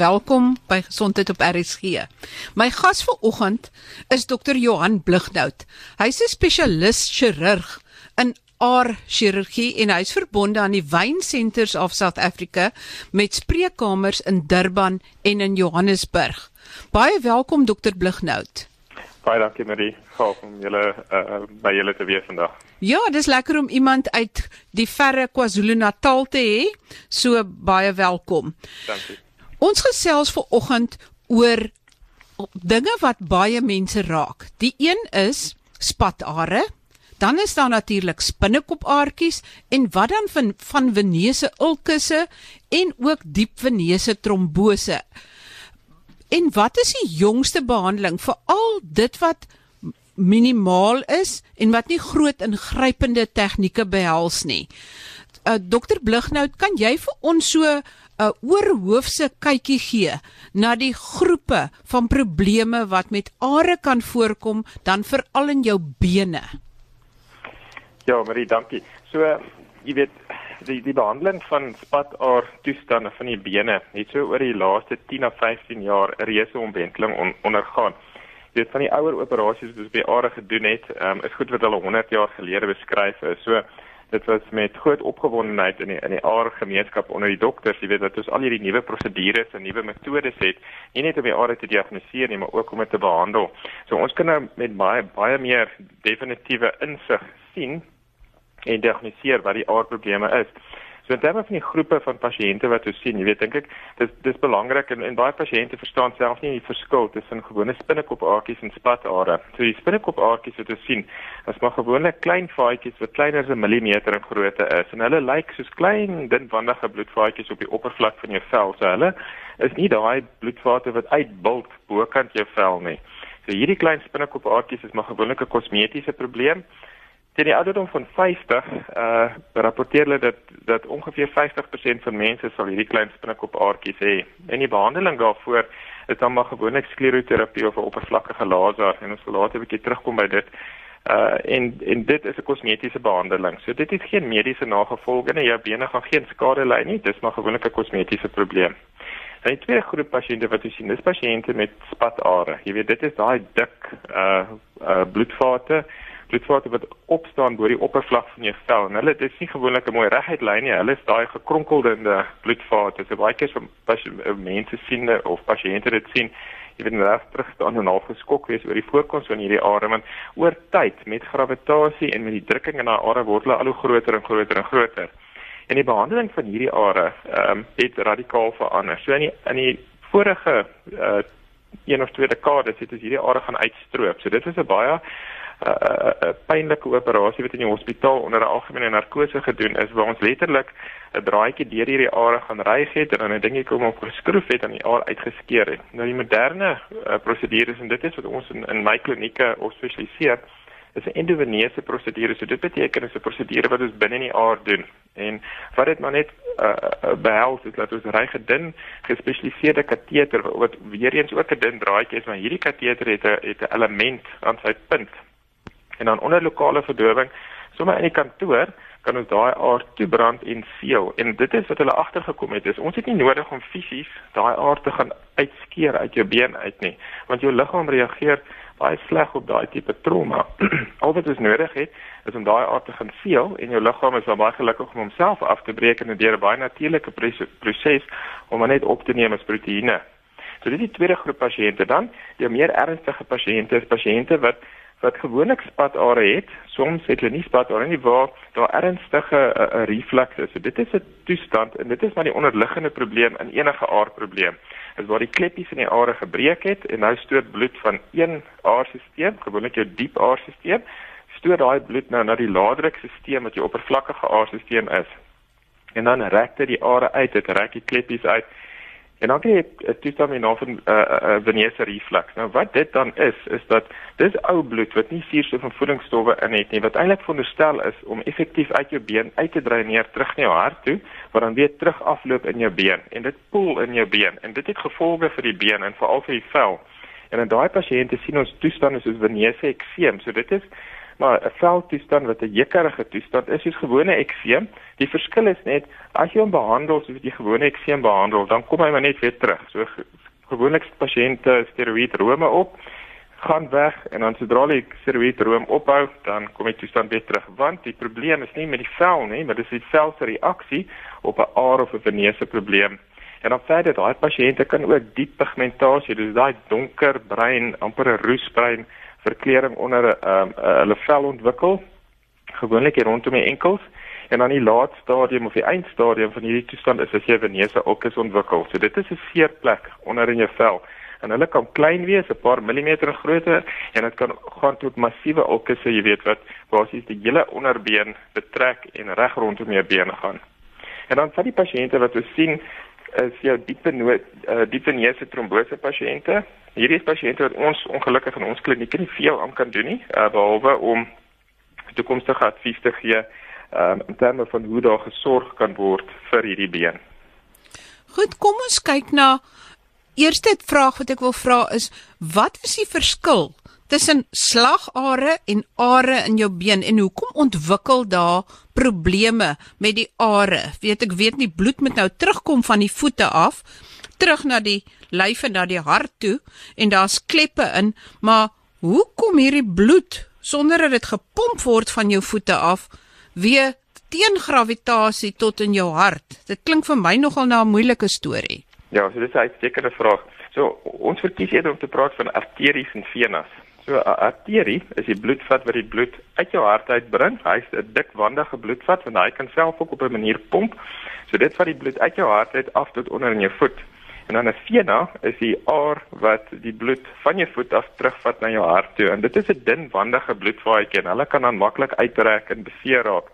Welkom by Gesondheid op RSG. My gas vanoggend is Dr. Johan Blighnout. Hy's 'n spesialis chirurg in aar chirurgie en hy's verbonde aan die Wyn Centers of South Africa met spreekkamers in Durban en in Johannesburg. Baie welkom Dr. Blighnout. Baie dankie Marie, gaaf om julle uh, by julle te wees vandag. Ja, dis lekker om iemand uit die verre KwaZulu-Natal te hê. So baie welkom. Dankie. Ons gesels ver oggend oor dinge wat baie mense raak. Die een is spatare, dan is daar natuurlik spinnekopaartjies en wat dan van van venese ulkusse en ook diep venese trombose. En wat is die jongste behandeling vir al dit wat minimaal is en wat nie groot ingrypende tegnieke behels nie. Uh, Dokter Blighnout, kan jy vir ons so 'n uh, oorhoofse kykie gee na die groepe van probleme wat met are kan voorkom dan veral in jou bene? Ja, Marie, dankie. So, jy weet, die die behandeling van spataar toestande van die bene het so oor die laaste 10 of 15 jaar 'n reuse omwenteling on, ondergaan. Weet van die ouer operasies wat ons by are gedoen het, um, is goed wat hulle 100 jaar gelede beskryf is. So dit was met groot opgewondenheid in die in die are gemeenskap onder die dokters, jy weet dat ons al hierdie nuwe prosedures en nuwe metodes het, nie net om die are te diagnoseer nie, maar ook om dit te behandel. So ons kan nou met baie baie meer definitiewe insig sien en diagnoseer wat die aardprobleme is. So in terme van die groepe van pasiënte wat ons sien, jy weet dink ek dis dis belangrik en en baie pasiënte verstaan self nie die verskil tussen gewone spinnekopaartjies en spatare. So die spinnekopaartjies wat ons sien, is maar gewone klein vaatjies wat kleiner as 'n millimeter in grootte is en hulle lyk soos klein dinwandige bloedvaatjies op die oppervlak van jou vel. So hulle is nie daai bloedvate wat uitbult bokant jou vel nie. So hierdie klein spinnekopaartjies is maar gewoonlik 'n kosmetiese probleem. Teen die ouderdom van 50, uh rapporteer hulle dat dat ongeveer 50% van mense sal hierdie klein spinnekopaartjies hê. En die behandeling daarvoor is dan maar gewoonlik skleroterapie of 'n oppervlakkige laser en ons sal later 'n bietjie terugkom by dit. Uh en en dit is 'n kosmetiese behandeling. So dit het geen mediese nagevolge nie. Jou bene gaan geen skade ly nie. Dis maar gewoonlik 'n kosmetiese probleem. Dan die tweede groep pasiënte wat ons sien, dis pasiënte met spatare. Jy weet dit is daai dik uh uh bloedvate bloedvate wat opstaan bo die oppervlak van jou vel en hulle dit is nie gewoonlik 'n mooi reguit lyn nie. Hulle is daai gekronkelde bloedvate. So baie keer as eh, mense sien of pasiënte dit sien, jy weet reg terug staan en half geskok wees oor die voorkoms van hierdie are want oor tyd met gravitasie en met die drukking in daai are word hulle al hoe groter en groter en groter. En die behandeling van hierdie are ehm um, het radikaal verander. So in die in die vorige uh een of twee dekades het ons hierdie are gaan uitstroop. So dit is 'n baie 'n uh, uh, pynlike operasie wat in die hospitaal onder 'n algemene narkose gedoen is waar ons letterlik 'n draadjie deur hierdie are gaan ry het en dan 'n dingetjie kom op geskroef het en die are uitgeskeer het. Nou die moderne uh, prosedures en dit is wat ons in, in my klinieke ons spesialiseer is 'n endovenese prosedure. So dit beteken is 'n prosedure wat ons binne in die aar doen. En wat dit maar net uh, uh, behels is dat ons ry gedin gespesialiseerde kateter wat weer eens ook 'n dun draadjie is, maar hierdie kateter het 'n het 'n element aan sy punt en dan onder lokale verdowing sommer in die kantoor kan ons daai aard toebrand en seël en dit is wat hulle agtergekom het is ons het nie nodig om fisies daai aard te gaan uitskeer uit jou been uit nie want jou liggaam reageer baie sleg op daai tipe trauma. Al wat ons nodig het is om daai aard te gaan seël en jou liggaam is baie gelukkig om homself af te breek en deur 'n baie natuurlike proses om net op te neem as proteïene. So dit is die tweede groep pasiënte. Dan, die meer ernstige pasiënte, is pasiënte wat wat gewoonlik spatare het, soms het hulle nie spatare nie waar daar ernstige uh, uh, reflux is. So dit is 'n toestand en dit is maar die onderliggende probleem in enige aardprobleem. Is waar die kleppies in die are gebreek het en nou stoot bloed van een aardstelsel, gewoonlik jou diep aardstelsel, stoot daai bloed nou na die laadrukstelsel wat jou oppervlakkige aardstelsel is. En dan rek dit die are uit, dit rek die kleppies uit En dan kry jy 'n toestand met naam van 'n uh, uh, venese reflux. Nou wat dit dan is, is dat dis ou bloed wat nie suurstof en voedingsstowwe in het nie, wat eintlik veronderstel is om effektief uit jou been uit te dreineer terug na jou hart toe, wat dan weer terug afloop in jou been en dit poel in jou been en dit het gevolge vir die been en veral vir die vel. En in daai pasiënte sien ons toestande soos venese ekseem. So dit is Maar 'n veltoestand wat 'n jekkerige toestand is, is gewone ekseem. Die verskil is net as jy hom behandel soos jy gewone ekseem behandel, dan kom hy maar net weer terug. So gewoonlik pasiënte steroïed rome op gaan weg en dan sodra die steroïdroom ophou, dan kom die toestand weer terug. Want die probleem is nie met die vel nie, maar dis die vel se reaksie op 'n aar of 'n venese probleem. En dan verder daai pasiënte kan ook diep pigmentasie, dis daai donker brein, amper 'n roesbrein verkleuring onder 'n um, hulle vel ontwikkel, gewoonlik hier rondom die enkels. En dan die laat stadium of die eindstadium van hierdie toestand is as jy venese okkes ontwikkel. So dit is 'n seerplek onder in jou vel en hulle kan klein wees, 'n paar millimeter grootte en dit kan gaan tot massiewe ulkusse, jy weet wat basies die hele onderbeen betrek en reg rondom jou bene gaan. En dan vir die pasiënte wat ons sien is jou diepe nood uh, diepe neuse trombose pasiënte. Hierdie is pasiënte wat ons ongelukkig in ons kliniek nie veel aan kan doen nie, uh, behalwe om toekomstige advies te gee um, in terme van hoe daar gesorg kan word vir hierdie been. Goed, kom ons kyk na eerste vraag wat ek wil vra is wat is die verskil tussen slagare en are in jou been en hoekom ontwikkel daar probleme met die are? Weet ek weet nie bloed moet nou terugkom van die voete af terug na die lyf en na die hart toe en daar's kleppe in, maar hoe kom hierdie bloed sonder dat dit gepomp word van jou voete af weer teen gravitasie tot in jou hart? Dit klink vir my nogal na 'n moeilike storie. Ja, so dis 'n uitstekende vraag. So ons verkies eerder om te praat van arteries en venas. So 'n arterie is die bloedvat wat die bloed uit jou hart uitbring. Hy's 'n dikwandige bloedvat want hy kan self ook op 'n manier pomp. So dit vat die bloed uit jou hart uit af tot onder in jou voet. En dan 'n vena is die aar wat die bloed van jou voet af terugvat na jou hart toe. En dit is 'n dun wandige bloedvaatjie en hulle kan dan maklik uittrek en beseer raak.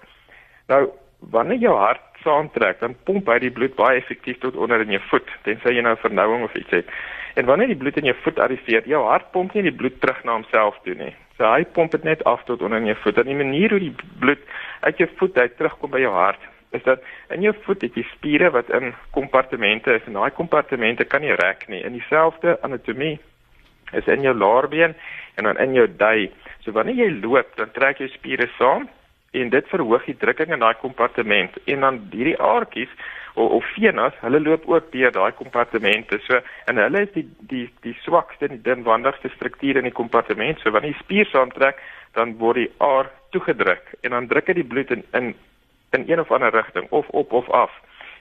Nou, wanneer jou hart saamtrek, dan pomp hy die bloed baie effektief tot onder in jou voet, tensy jy nou vernouing of iets het. En wanneer die bloed in jou voet arriveer, jou hart pomp nie die bloed terug na homself toe nie. So hy pomp dit net af tot onder in jou voet. En die manier hoe die bloed uit jou voet uit terugkom by jou hart, is dat in jou voet het jy spiere wat in kompartemente is en daai kompartemente kan nie rek nie. In dieselfde anatomie is in jou laarbeen en dan in jou dui. So wanneer jy loop, dan trek jou spiere saam en dit verhoog die drukking in daai kompartement en dan hierdie aartjies of, of venas, hulle loop ook deur daai kompartemente. So en hulle is die die die swakste en die dunwandigste strukture in die kompartement. So wanneer die spier saamtrek, dan word die aar toegedruk en dan druk dit die bloed in in in een of ander rigting of op of af.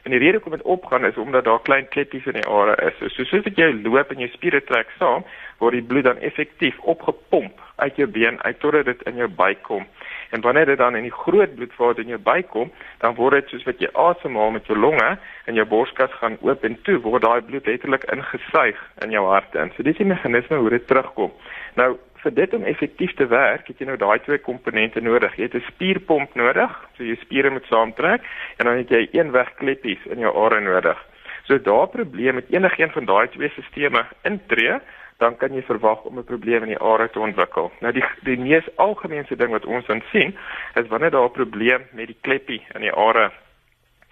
En die rede hoekom dit opgaan is omdat daar klein kleppies in die are is. So soos jy loop en jou spiere trek saam, word die bloed dan effektief opgepomp uit jou been uit totdat dit in jou buik kom. En wanneer dit dan in die groot bloedvaat in jou buik kom, dan word dit soos wat jy asemhaal met jou longe en jou borskas gaan oop en toe word daai bloed letterlik ingesuig in jou hart in. So dis die meganisme hoe dit terugkom. Nou vir dit om effektief te werk, het jy nou daai twee komponente nodig. Jy het 'n spierpomp nodig, so jou spiere moet saamtrek en dan het jy eenweg kleppies in jou are nodig. So daar probleme met enigiets van daai twee stelsels intree, dan kan jy verwag om 'n probleem in die are te ontwikkel. Nou die die mees algemeenste ding wat ons dan sien, is wanneer daar 'n probleem met die kleppie in die are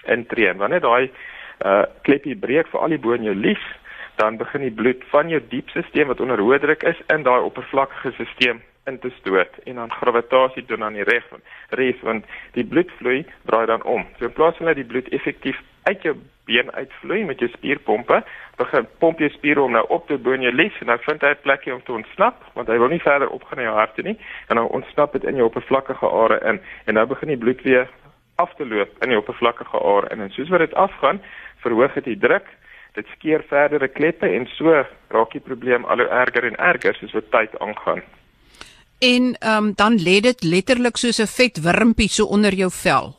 intree. Wanneer daai uh kleppie breek vir al die bo in jou lies, dan begin die bloed van jou diepstelsel wat onder hoë druk is in daai oppervlakkige stelsel in te stoot en dan gravitasie doen aan die reg van res want die bloedvloei draai dan om. So in plaas van dat die bloed effektief uit jou been uitvloei met jou spierpompe, begin pomp jy spiere om nou op te bo in jou lies en dan vind hy 'n plekjie om te ontsnap want hy wil nie verder opgaan in jou hart nie en dan ontsnap dit in jou oppervlakkige are in en nou begin die bloed weer af te loop in die oppervlakkige are in en soos wat dit afgaan, verhoog dit die druk dit skeer verdere kleppe en so raak die probleem al hoe erger en erger soos wat tyd aangaan en um, dan lê dit letterlik soos 'n vet wurmpie so onder jou vel.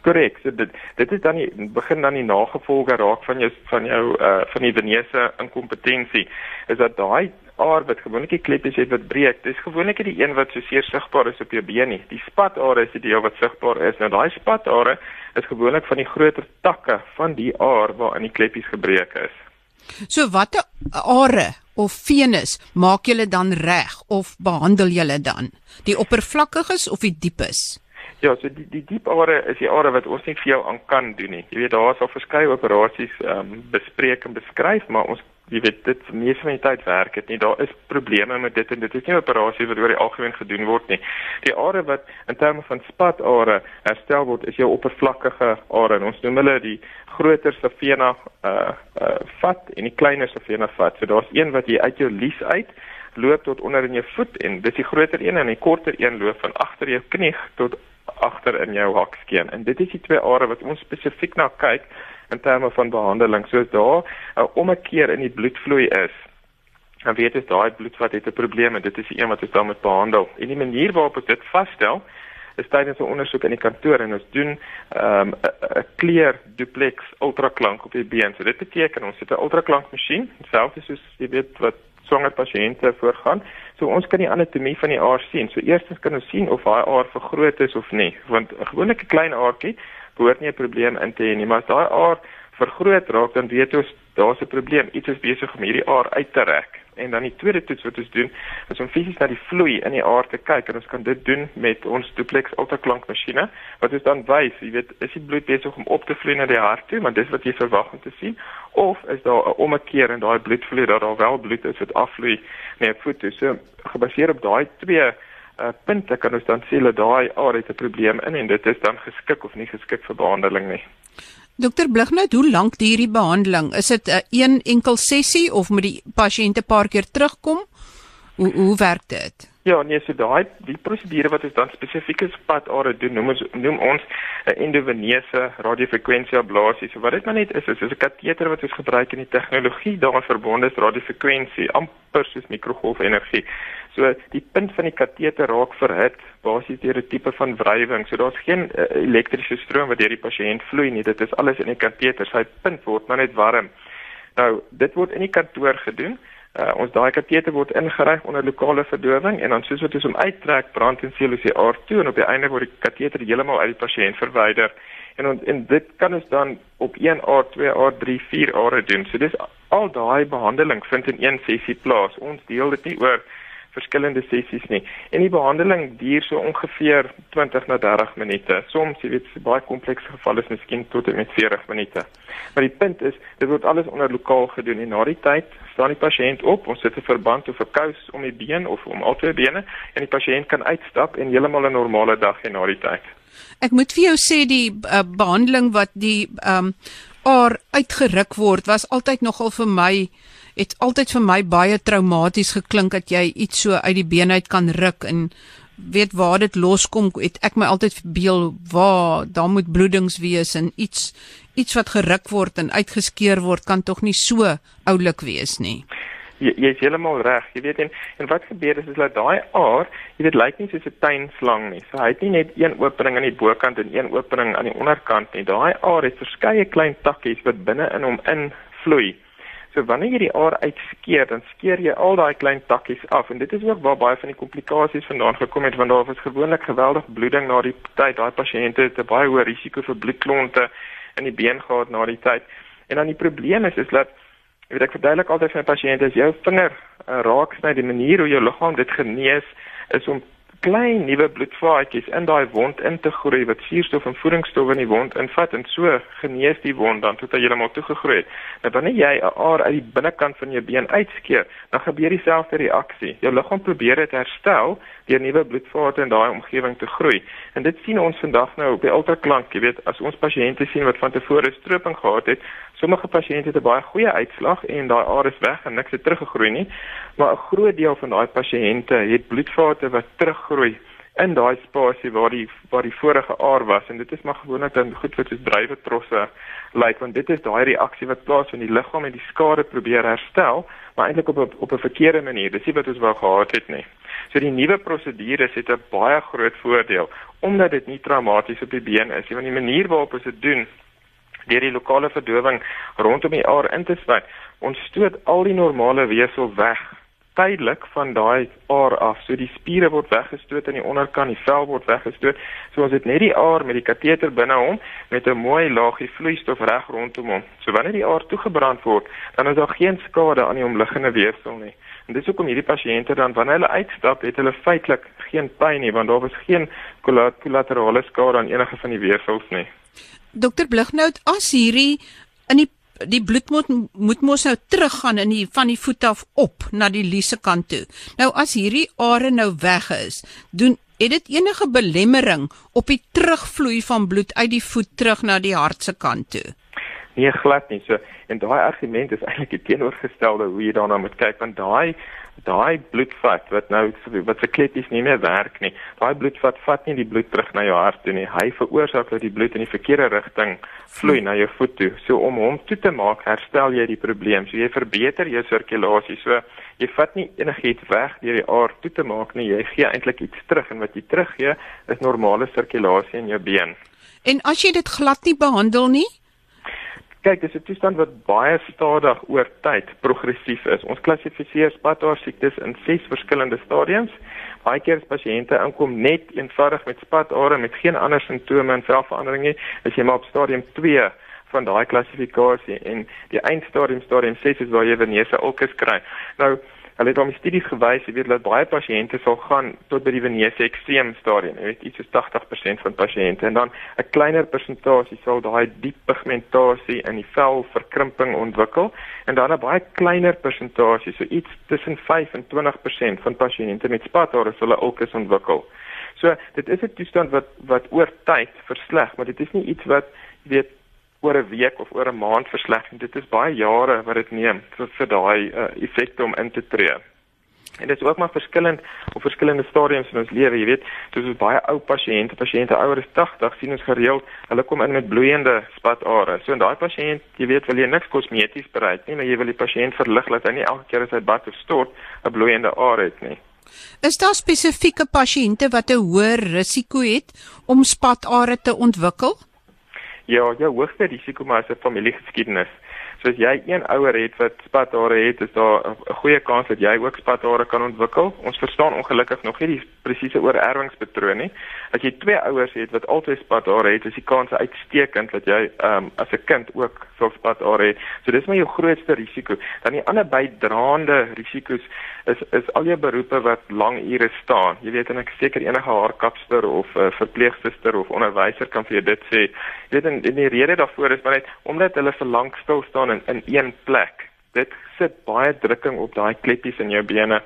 Korrek. So dit dit is dan die begin dan die nagevolge raak van jou van jou uh van die venese inkompetensie is dat daai aar wat gewoonlik die kleppies het wat breek, dis gewoonlik die een wat so seer sigbaar is op jou been nie. Die spatare is die deel wat sigbaar is. Nou daai spatare is gewoonlik van die groter takke van die aar waarin die kleppies gebreek is. So watter are of venus maak julle dan reg of behandel julle dan? Die oppervlakkiges of die diepes? Ja, so die die diep are is die are wat ons nie vir jou aan kan doen nie. Jy weet daar is al verskeie operasies ehm um, bespreek en beskryf, maar ons jy weet dit mees van die tyd werk dit nie. Daar is probleme met dit en dit is nie 'n operasie wat oor die algemeen gedoen word nie. Die are wat in terme van spatare herstel word, is jou oppervlakkige are en ons noem hulle die groter safena uh uh vat en die kleiner safena vat. So daar's een wat jy uit jou lies uit loop tot onder in jou voet en dis die groter een en die korter een loop van agter jou knie tot agter in jou hakskeen. En dit is die twee are wat ons spesifiek na kyk in terme van behandeling. Soos daar 'n ommekeer in die bloedvloei is, dan weet jy daai bloedvat het 'n probleem en dit is die een wat ons dan moet behandel. En die manier waarop ons dit vasstel is tydens 'n ondersoek in die kantoor en ons doen ehm, 'n um, kleur duplex ultraklank op die been. So dit beteken ons het 'n ultraklankmasjien, selfs soos jy weet wat swanger pasiënte voorgaan. So ons kan die anatomie van die aar sien. So eerstens kan ons sien of daai aar vergroot is of nie, want 'n gewone klein aartjie behoort nie 'n probleem in te hê nie, maar as daai aar vergroot raak, dan weet ons daar's 'n probleem. Iets is besig om hierdie aar uit te rek. En dan die tweede toets wat ons doen, is om fisies na die vloei in die aar te kyk en ons kan dit doen met ons duplex ultraklankmasjiene wat ons dan wys, jy weet, is die bloed besig om op te vloei na die hart toe, maar dis wat jy verwag om te sien, of is daar 'n ommekeer in daai bloedvloei dat daar wel bloed is wat afvloei na die voet toe. So gebaseer op daai twee uh, punte kan ons dan sê dat daai area 'n probleem in en dit is dan geskik of nie geskik vir behandeling nie. Dokter Blighnout, hoe lank duur die behandeling? Is dit 'n uh, een enkel sessie of moet die pasiënt 'n paar keer terugkom? Hoe hoe werk dit? Ja, nee, so daai die prosedure wat ons dan spesifiek is padare doen, noem ons noem ons 'n endovenese radiofrekwensie ablasie. So wat dit maar net is, is 'n kateter wat ons gebruik in die tegnologie daaraan verbonde is radiofrekwensie, amper soos mikrogolfenergie. So die punt van die kateter raak verhit basies deur 'n tipe van wrywing. So daar's geen uh, elektriese stroom wat deur die pasiënt vloei nie. Dit is alles in die kateter. Sy punt word maar net warm. Nou, dit word in die kantoor gedoen. Uh, ons daai kateter word ingeryg onder lokale verdowing en dan soos wat ons hom uittrek, brand en seal ons die aard toe en op die einde word die kateter heeltemal uit die pasiënt verwyder. En on, en dit kan ons dan op 1 aard, 2 aard, 3, 4 are doen. So dis al daai behandeling vind in een sessie plaas. Ons deel dit nie oor verskillende sessies nie. En die behandeling duur so ongeveer 20 na 30 minute. Soms, jy weet, baie komplekse gevalle is miskien tot en met 40 minute. Maar die punt is, dit word alles onder lokaal gedoen en na die tyd staan die pasiënt op, ons sit 'n verband of 'n kous om die been of om albei bene en die pasiënt kan uitstap en heeltemal 'n normale dag hê na die tyd. Ek moet vir jou sê die uh, behandeling wat die ehm um, aar uitgeruk word was altyd nogal vir my het altyd vir my baie traumaties geklink dat jy iets so uit die been uit kan ruk en weet waar dit loskom het ek my altyd verbeel waar daar moet bloedings wees en iets iets wat geruk word en uitgeskeur word kan tog nie so oulik wees nie. Jy jy is heeltemal reg jy weet en en wat gebeur is is dat daai aar jy weet lyk nie soos 'n tuinslang nie. So hy het nie net een opening aan die bokant en een opening aan die onderkant nie. Daai aar het verskeie klein takkies wat binne in hom invloei So wanneer jy die aar uitskeer, dan skeer jy al daai klein takkies af en dit is ook waar baie van die komplikasies vandaan gekom het want daar was gewoonlik geweldig bloeding na die tyd. Daai pasiënte het 'n baie hoë risiko vir bloedklonte in die been gehad na die tyd. En dan die probleem is is dat ek weet ek verduidelik altyd vir my pasiënte as jou vinger uh, raak sny die manier hoe jou liggaam dit genees is om klein nuwe bloedvaatjies in daai wond in te groei wat suurstof en voedingsstowwe in die wond invat en so genees die wond dan tot hy heeltemal toegegroei het. Nou wanneer jy 'n aar uit die binnekant van jou been uitskeer, dan gebeur dieselfde reaksie. Jou liggaam probeer dit herstel deur nuwe bloedvate in daai omgewing te groei. En dit sien ons vandag nou op die ultraklank, jy weet, as ons pasiënte sien wat van tevore stroping gehad het, sommige pasiënte het 'n baie goeie uitslag en daai aar is weg en niks het teruggegroei nie, maar 'n groot deel van daai pasiënte het bloedvate wat teruggroei in daai spasie waar die waar die vorige aar was. En dit is maar gewoonlik dan goed wat soos drywe trosse lyk like, want dit is daai reaksie wat plaas in die liggaam en die skade probeer herstel maar eintlik op 'n op 'n verkeerde manier. Dis nie wat ons wou gehad het nie. So die nuwe prosedures het 'n baie groot voordeel omdat dit nie traumaties op die been is nie want die manier waarop ons dit doen deur die lokale verdowing rondom die aar in te swaai ons stoot al die normale weefsel weg tydelik van daai aar af. So die spiere word weggestoot aan die onderkant, die vel word weggestoot. So ons het net die aar met die kateter binne hom met 'n mooi laagie vloeistof reg rondom hom. So wanneer die aar toegebrand word, dan is daar geen skade aan die omliggende weefsel nie. En dis hoekom hierdie pasiënte dan wanneer hulle uitstap, het hulle feitelik geen pyn nie want daar was geen kollaterale skade aan enige van die weefsels nie. Dokter Blighnout, as hierdie in die die bloed moet moet mos nou teruggaan in die van die voet af op na die liese kant toe. Nou as hierdie are nou weg is, doen het dit enige belemmering op die terugvloei van bloed uit die voet terug na die hart se kant toe? Nee, glad nie. So en daai argument is eintlik die teenoorgestelde hoe jy daarna moet kyk want daai daai bloedvat wat nou wat se kleppies nie meer werk nie. Daai bloedvat vat nie die bloed terug na jou hart toe nie. Hy veroorsaak dat die bloed in die verkeerde rigting vloei na jou voet toe. So om hom toe te maak, herstel jy die probleem. So jy verbeter jou sirkulasie. So jy vat nie enigiets weg deur die aard toe te maak nie. Jy gee eintlik iets terug en wat jy teruggee is normale sirkulasie in jou been. En as jy dit glad nie behandel nie, kyk, dis 'n toestand wat baie stadig oor tyd progressief is. Ons klassifiseer spataar siektes in 6 verskillende stadiums. Baie keer as pasiënte inkom net eenvoudig met spatare met geen ander simptome en velverandering nie, is jy maar op stadium 2 van daai klassifikasie en die eindstadium stadium 6 is waar jy venese ulcus kry. Nou Hulle het om studies gewys, jy weet dat baie pasiënte sal gaan tot by die venese ekstreem stadium, jy weet iets soos 80% van pasiënte en dan 'n kleiner persentasie sal daai diep pigmentasie in die vel verkrimping ontwikkel en dan 'n baie kleiner persentasie, so iets tussen 5 en 20% van pasiënte met spatare sal 'n ulcus ontwikkel. So dit is 'n toestand wat wat oor tyd versleg, maar dit is nie iets wat weet oor 'n week of oor 'n maand versleg en dit is baie jare wat dit neem vir, vir daai uh, effekte om in te tree. En dit is ook maar verskillend op verskillende stadiums in ons lewe, jy weet, soos ons baie ou pasiënte, pasiënte ouer as 80 sien ons gereeld, hulle kom in met bloeiende spatare. So in daai pasiënt, jy weet, wil jy niks kosmeties bereik nie, maar jy wil die pasiënt verlig dat hy nie elke keer as hy bad of stort 'n bloeiende aar het nie. Is daar spesifieke pasiënte wat 'n hoër risiko het om spatare te ontwikkel? Ja, jou hoogste risiko maar is 'n familiegeskiedenis. So as jy een ouer het wat spathare het, is daar 'n goeie kans dat jy ook spathare kan ontwikkel. Ons verstaan ongelukkig nog nie die presiese oorerwingspatroon nie. As jy twee ouers het wat altyd spathare het, is die kans uitstekend dat jy ehm um, as 'n kind ook sou spathare het. So dis maar jou grootste risiko. Dan die ander bydraende risiko's is is al jou beroepe wat lang ure staan. Jy weet en ek seker enige haarkapster of 'n uh, verpleegsuster of onderwyser kan vir jou dit sê. Jy weet en, en die rede daarvoor is maar net omdat hulle vir lank stil staan in in een plek. Dit sit baie drukking op daai kleppies in jou bene.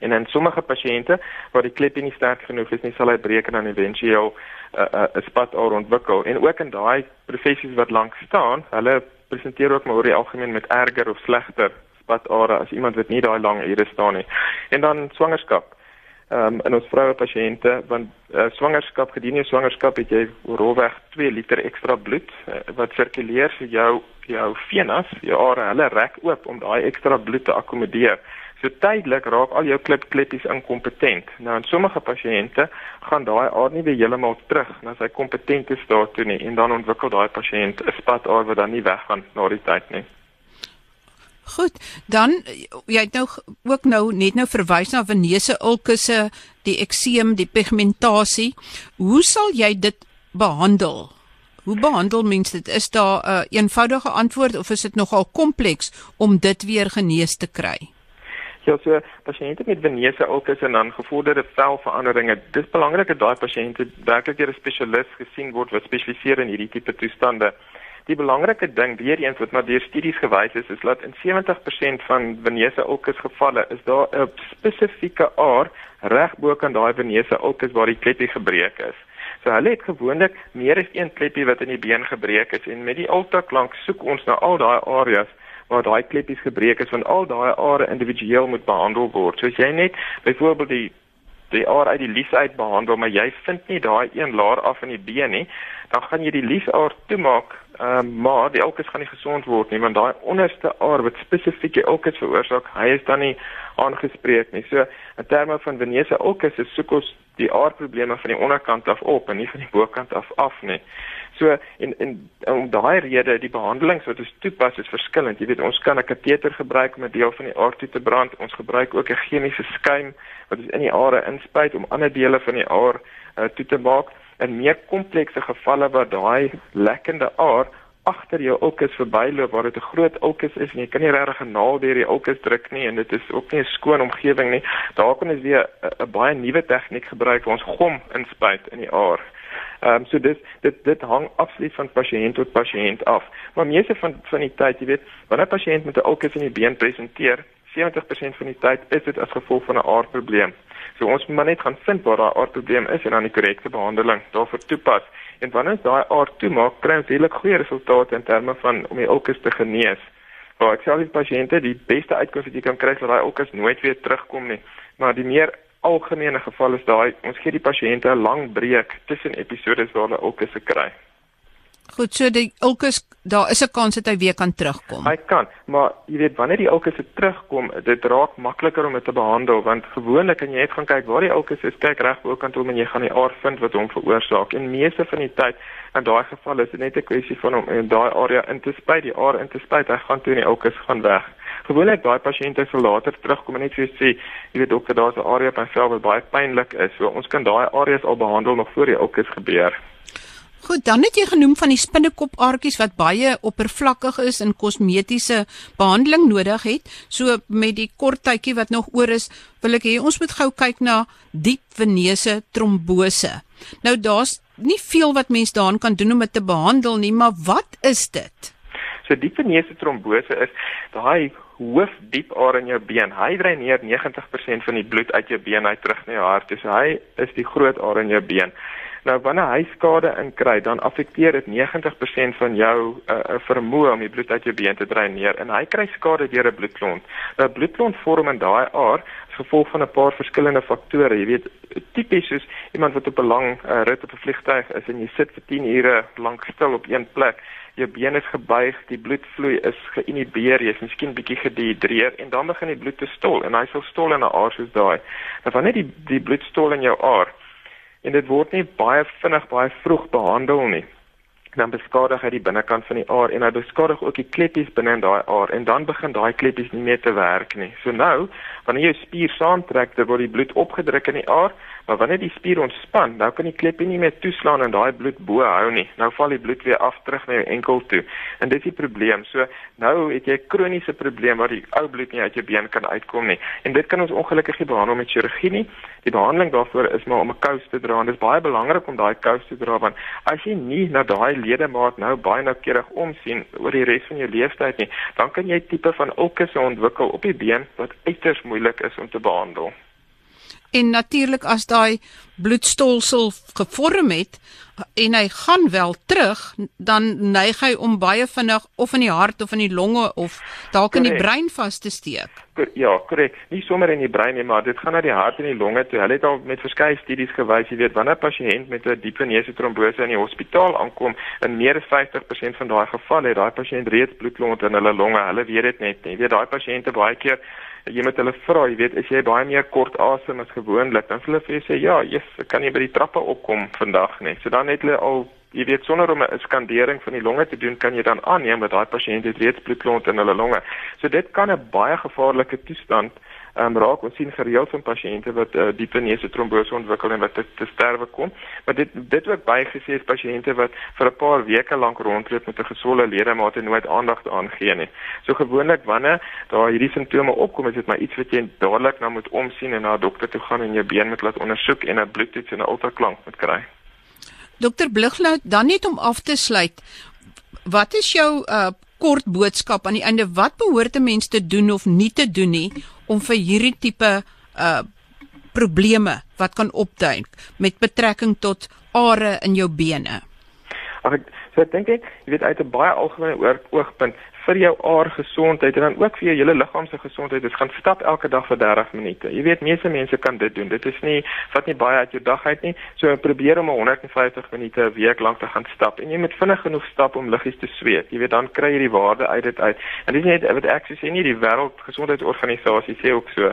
En in sommige pasiënte waar die kleppie nie sterk genoeg is nie, sal hy breek en dan eventueel 'n uh, 'n uh, spataar ontwikkel. En ook in daai professies wat lank staan, hulle presenteer ook maar oor die algemeen met erger of slegter spatare as iemand wat nie daai lang ure staan nie. En dan swangerskap. Ehm um, in ons vroue pasiënte want uh, swangerskap gedurende swangerskap het jy rolweg 2 liter ekstra bloed uh, wat sirkuleer vir jou jou venas, jou are, hulle rek oop om daai ekstra bloed te akkommodeer. So tydelik raak al jou klippletjies inkompetent. Nou in sommige pasiënte gaan daai aar nie weer heeltemal terug na sy kompetente staat toe nie en dan ontwikkel daai pasiënt 'n spataar wat dan nie weggaan na die tyd nie. Goed, dan jy het nou ook nou net nou verwys na venese ulkusse, die ekseem, die pigmentasie. Hoe sal jy dit behandel? Hoe behandel mens dit? Is daar 'n uh, eenvoudige antwoord of is dit nogal kompleks om dit weer genees te kry? Ja, so pasiënte met venese ulkusse en dan gevorderde velveranderinge, dis belangrik dat daai pasiënte werklik deur 'n spesialis gesien word wat spesialiseer in hierdie tipe toestande. Die belangrike ding weer eens wat maar deur studies gewys is, is dat in 70% van venese ulkus gevalle is daar 'n spesifieke aar reg bo kan daai venese ulkus waar die kleppie gebreek is. So hulle het gewoonlik meer as een kleppie wat in die been gebreek is en met die ultraklank soek ons na al daai areas waar daai kleppies gebreek is want al daai are individueel moet behandel word. So as jy net byvoorbeeld die die aar uit die lies uit behandel, maar jy vind nie daai een laar af in die been nie, dan gaan jy die liesaar toemaak, ehm uh, maar die elkes gaan nie gesond word nie want daai onderste aar wat spesifiek die elkes veroorsaak, hy is dan nie aangespreek nie. So in terme van venese elkes is soek ons die aarprobleme van die onderkant af op en nie van die bokant af af nie. So en en om daai rede die behandelings wat ons toepas is verskillend. Jy weet ons kan 'n kateter gebruik om 'n deel van die aar toe te brand. Ons gebruik ook 'n chemiese skuim wat ons in die are inspuit om ander dele van die aar uh, toe te maak. In meer komplekse gevalle waar daai lekkende aar agter jou ulkus verbyloop waar dit 'n groot ulkus is en jy kan nie regtig 'n naald deur die ulkus druk nie en dit is ook nie 'n skoon omgewing nie. Daar kan ons weer 'n baie nuwe tegniek gebruik waar ons gom inspuit in die aar. Ehm um, so dis dit dit hang absoluut van pasiënt tot pasiënt af. Maar meeste van van die tyd, jy weet, wanneer 'n pasiënt met 'n ulkus in die been presenteer, 70% van die tyd is dit as gevolg van 'n aardprobleem. So ons moet maar net gaan vind waar daai aardprobleem is en dan die korrekte behandeling daarvoor toepas. En wanneer daai aard toemaak, kry ons redelik goeie resultate in terme van om die ulkus te genees. Maar ek sê al die pasiënte, die beste uitkoms wat jy kan kry is dat daai ulkus nooit weer terugkom nie. Maar die meer algemene geval is daai ons gee die pasiënte 'n lang breek tussen episodes waar hulle ulkusse kry. Goed, so die ulkus, daar is 'n kans dat hy weer kan terugkom. Hy kan, maar jy weet wanneer die ulkusse terugkom, dit raak makliker om dit te behandel want gewoonlik kan jy net gaan kyk waar die ulkus is, kyk reg bokant hom en jy gaan die aard vind wat hom veroorsaak. En meeste van die tyd in daai geval is dit net 'n kwessie van om in daai area in te spuit, die aard in te spuit, hy gaan toe en die ulkus gaan weg gewoonlik daai pasiënte sal later terugkom en net vir sê, jy weet dokter, daar's 'n area by self wat baie pynlik is. So ons kan daai areas al behandel nog voor die ulkus gebeur. Goed, dan het jy genoem van die spinnekopaartjies wat baie oppervlakkig is en kosmetiese behandeling nodig het. So met die kort tydjie wat nog oor is, wil ek hê ons moet gou kyk na diep veneuse trombose. Nou daar's nie veel wat mens daaraan kan doen om dit te behandel nie, maar wat is dit? So diep veneuse trombose is daai hoofdiep aar in jou been. Hy dreineer 90% van die bloed uit jou been uit terug na jou hart. So hy is die groot aar in jou been. Nou wanneer hy skade inkry, dan affekteer dit 90% van jou uh, vermoë om die bloed uit jou been te dreineer en hy kry skade deur 'n bloedklont. Nou bloedklont vorm in daai aar gevolg van 'n paar verskillende faktore. Jy weet, tipies is iemand wat op 'n lang uh, rit op 'n vliegtuig is en jy sit vir 10 ure lank stil op een plek jou been is gebuig, die bloedvloei is geïnhibeer, jy's miskien bietjie gedehidreer en dan begin die bloed te stol en hy sal stol in 'n aar soos daai. Nou wanneer die die bloed stol in jou aar en dit word nie baie vinnig baie vroeg behandel nie dan beskadig hy die binnekant van die aar en hy beskadig ook die kleppies binne in daai aar en dan begin daai kleppies nie meer te werk nie. So nou, wanneer jy spier saamtrek, dan word die bloed opgedruk in die aar Maar wanneer die spier ontspan, nou kan die kleppie nie meer toeslaan en daai bloed bo hou nie. Nou val die bloed weer af terug na jou enkel toe. En dit is die probleem. So nou het jy 'n kroniese probleem waar die ou bloed nie uit jou been kan uitkom nie. En dit kan ons ongelukkig nie behandel met chirurgie nie. Die behandeling daarvoor is maar om 'n kous te dra en dit is baie belangrik om daai kous te dra want as jy nie na daai ledemaat nou baie noukeurig omsien oor die res van jou lewenstyd nie, dan kan jy tipe van ulkusse ontwikkel op die been wat uiters moeilik is om te behandel. En natuurlik as daai bloedstolsel gevorm het en hy gaan wel terug, dan neig hy om baie vinnig of in die hart of in die longe of dalk in die brein vas te steek. Ja, korrek. Nie sommer in die brein nie, maar dit gaan na die hart en die longe toe. Hulle het al met verskeie studies gewys, jy weet, wanneer 'n pasiënt met 'n diepe neuse trombose in die hospitaal aankom, in meer as 50% van daai gevalle het daai pasiënt reeds bloedklont in hulle longe. Hulle weet dit net nie. Jy weet, daai pasiënte baie keer jy moet hulle vra, jy weet, as jy baie meer kort asem as gewoonlik, dan hulle vir jou sê, "Ja, yes, kan jy by die trappe opkom vandag net." So dan het hulle al jy weet sonder om 'n skandering van die longe te doen, kan jy dan aanneem dat daai pasiënt het reeds bloedklont in hulle longe. So dit kan 'n baie gevaarlike toestand um, raak. Ons sien gereeld van pasiënte wat uh, diepe neuse trombose ontwikkel en wat te, te sterwe kom. Maar dit dit ook bygesê is pasiënte wat vir 'n paar weke lank rondloop met 'n geswolle ledemaat en nooit aandag daaraan gee nie. So gewoonlik wanneer daar hierdie simptome opkom, is dit maar iets wat jy dadelik nou moet omsien en na 'n dokter toe gaan en jou been moet laat ondersoek en 'n bloedtoets en 'n ultraklank moet kry. Dokter Blighnout, dan net om af te sluit, wat is jou uh kort boodskap aan die einde wat behoort 'n mens te doen of nie te doen nie om vir hierdie tipe uh probleme wat kan opduik met betrekking tot are in jou bene. Ag ek so dink ek jy weet uit 'n baie algemene oogpunt vir jou aar gesondheid en dan ook vir jou hele liggaam se gesondheid. Dit gaan stap elke dag vir 30 minute. Jy weet meeste mense kan dit doen. Dit is nie vat nie baie uit jou dag uit nie. So probeer om 150 minute 'n week lank te gaan stap en jy moet vinnig genoeg stap om liggies te sweet. Jy weet dan kry jy die waarde uit dit uit. En dis net wat ek sê nie die wêreldgesondheidsorganisasie sê ook so.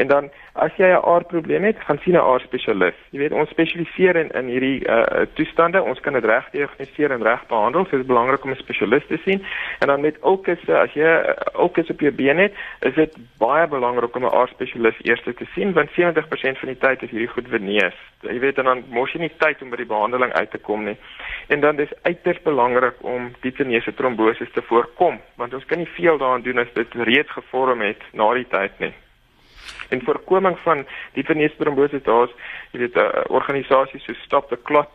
En dan as jy 'n aardprobleem het, gaan sien 'n aardspesialis. Jy weet ons spesialiseer in in hierdie uh toestande. Ons kan dit reg diagnoseer en reg behandel. So dit is belangrik om 'n spesialis te sien. En dan met ulkus as jy ulkus op jou been het, is dit baie belangrik om 'n aardspesialis eers te sien want 70% van die tyd is hierdie goed venees. Jy weet en dan mos jy nie tyd om by die behandeling uit te kom nie. En dan dis uiters belangrik om die venese trombose te voorkom want ons kan nie veel daaraan doen as dit reeds gevorm het na die tyd nie en voorkoming van die veneestrombose daar's jy weet 'n uh, organisasie so Stop the Clot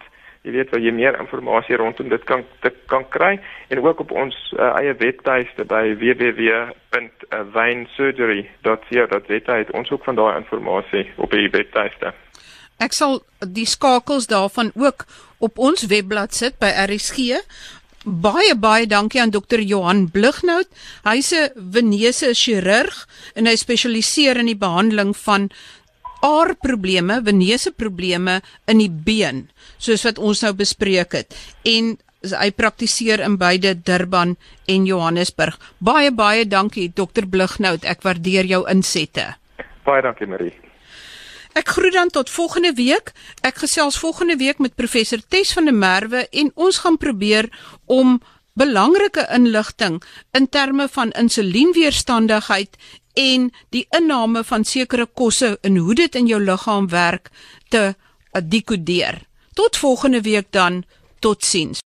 jy weet waar jy meer inligting rondom dit kan dit kan kry. En ook op ons uh, eie webtuiste by www.wynsurgery.co.za het ons ook van daai inligting op die webtuiste. Ek sal die skakels daarvan ook op ons webblad sit by RSG Baie baie dankie aan dokter Johan Blighnout. Hy's 'n venese chirurg en hy spesialiseer in die behandeling van aarprobleme, venese probleme in die been, soos wat ons nou bespreek het. En hy praktiseer in beide Durban en Johannesburg. Baie baie dankie dokter Blighnout. Ek waardeer jou insette. Baie dankie Marie. Ek groet dan tot volgende week. Ek gesels volgende week met professor Tes van der Merwe en ons gaan probeer om belangrike inligting in terme van insulienweerstandigheid en die inname van sekere kosse en hoe dit in jou liggaam werk te dekodeer. Tot volgende week dan. Totsiens.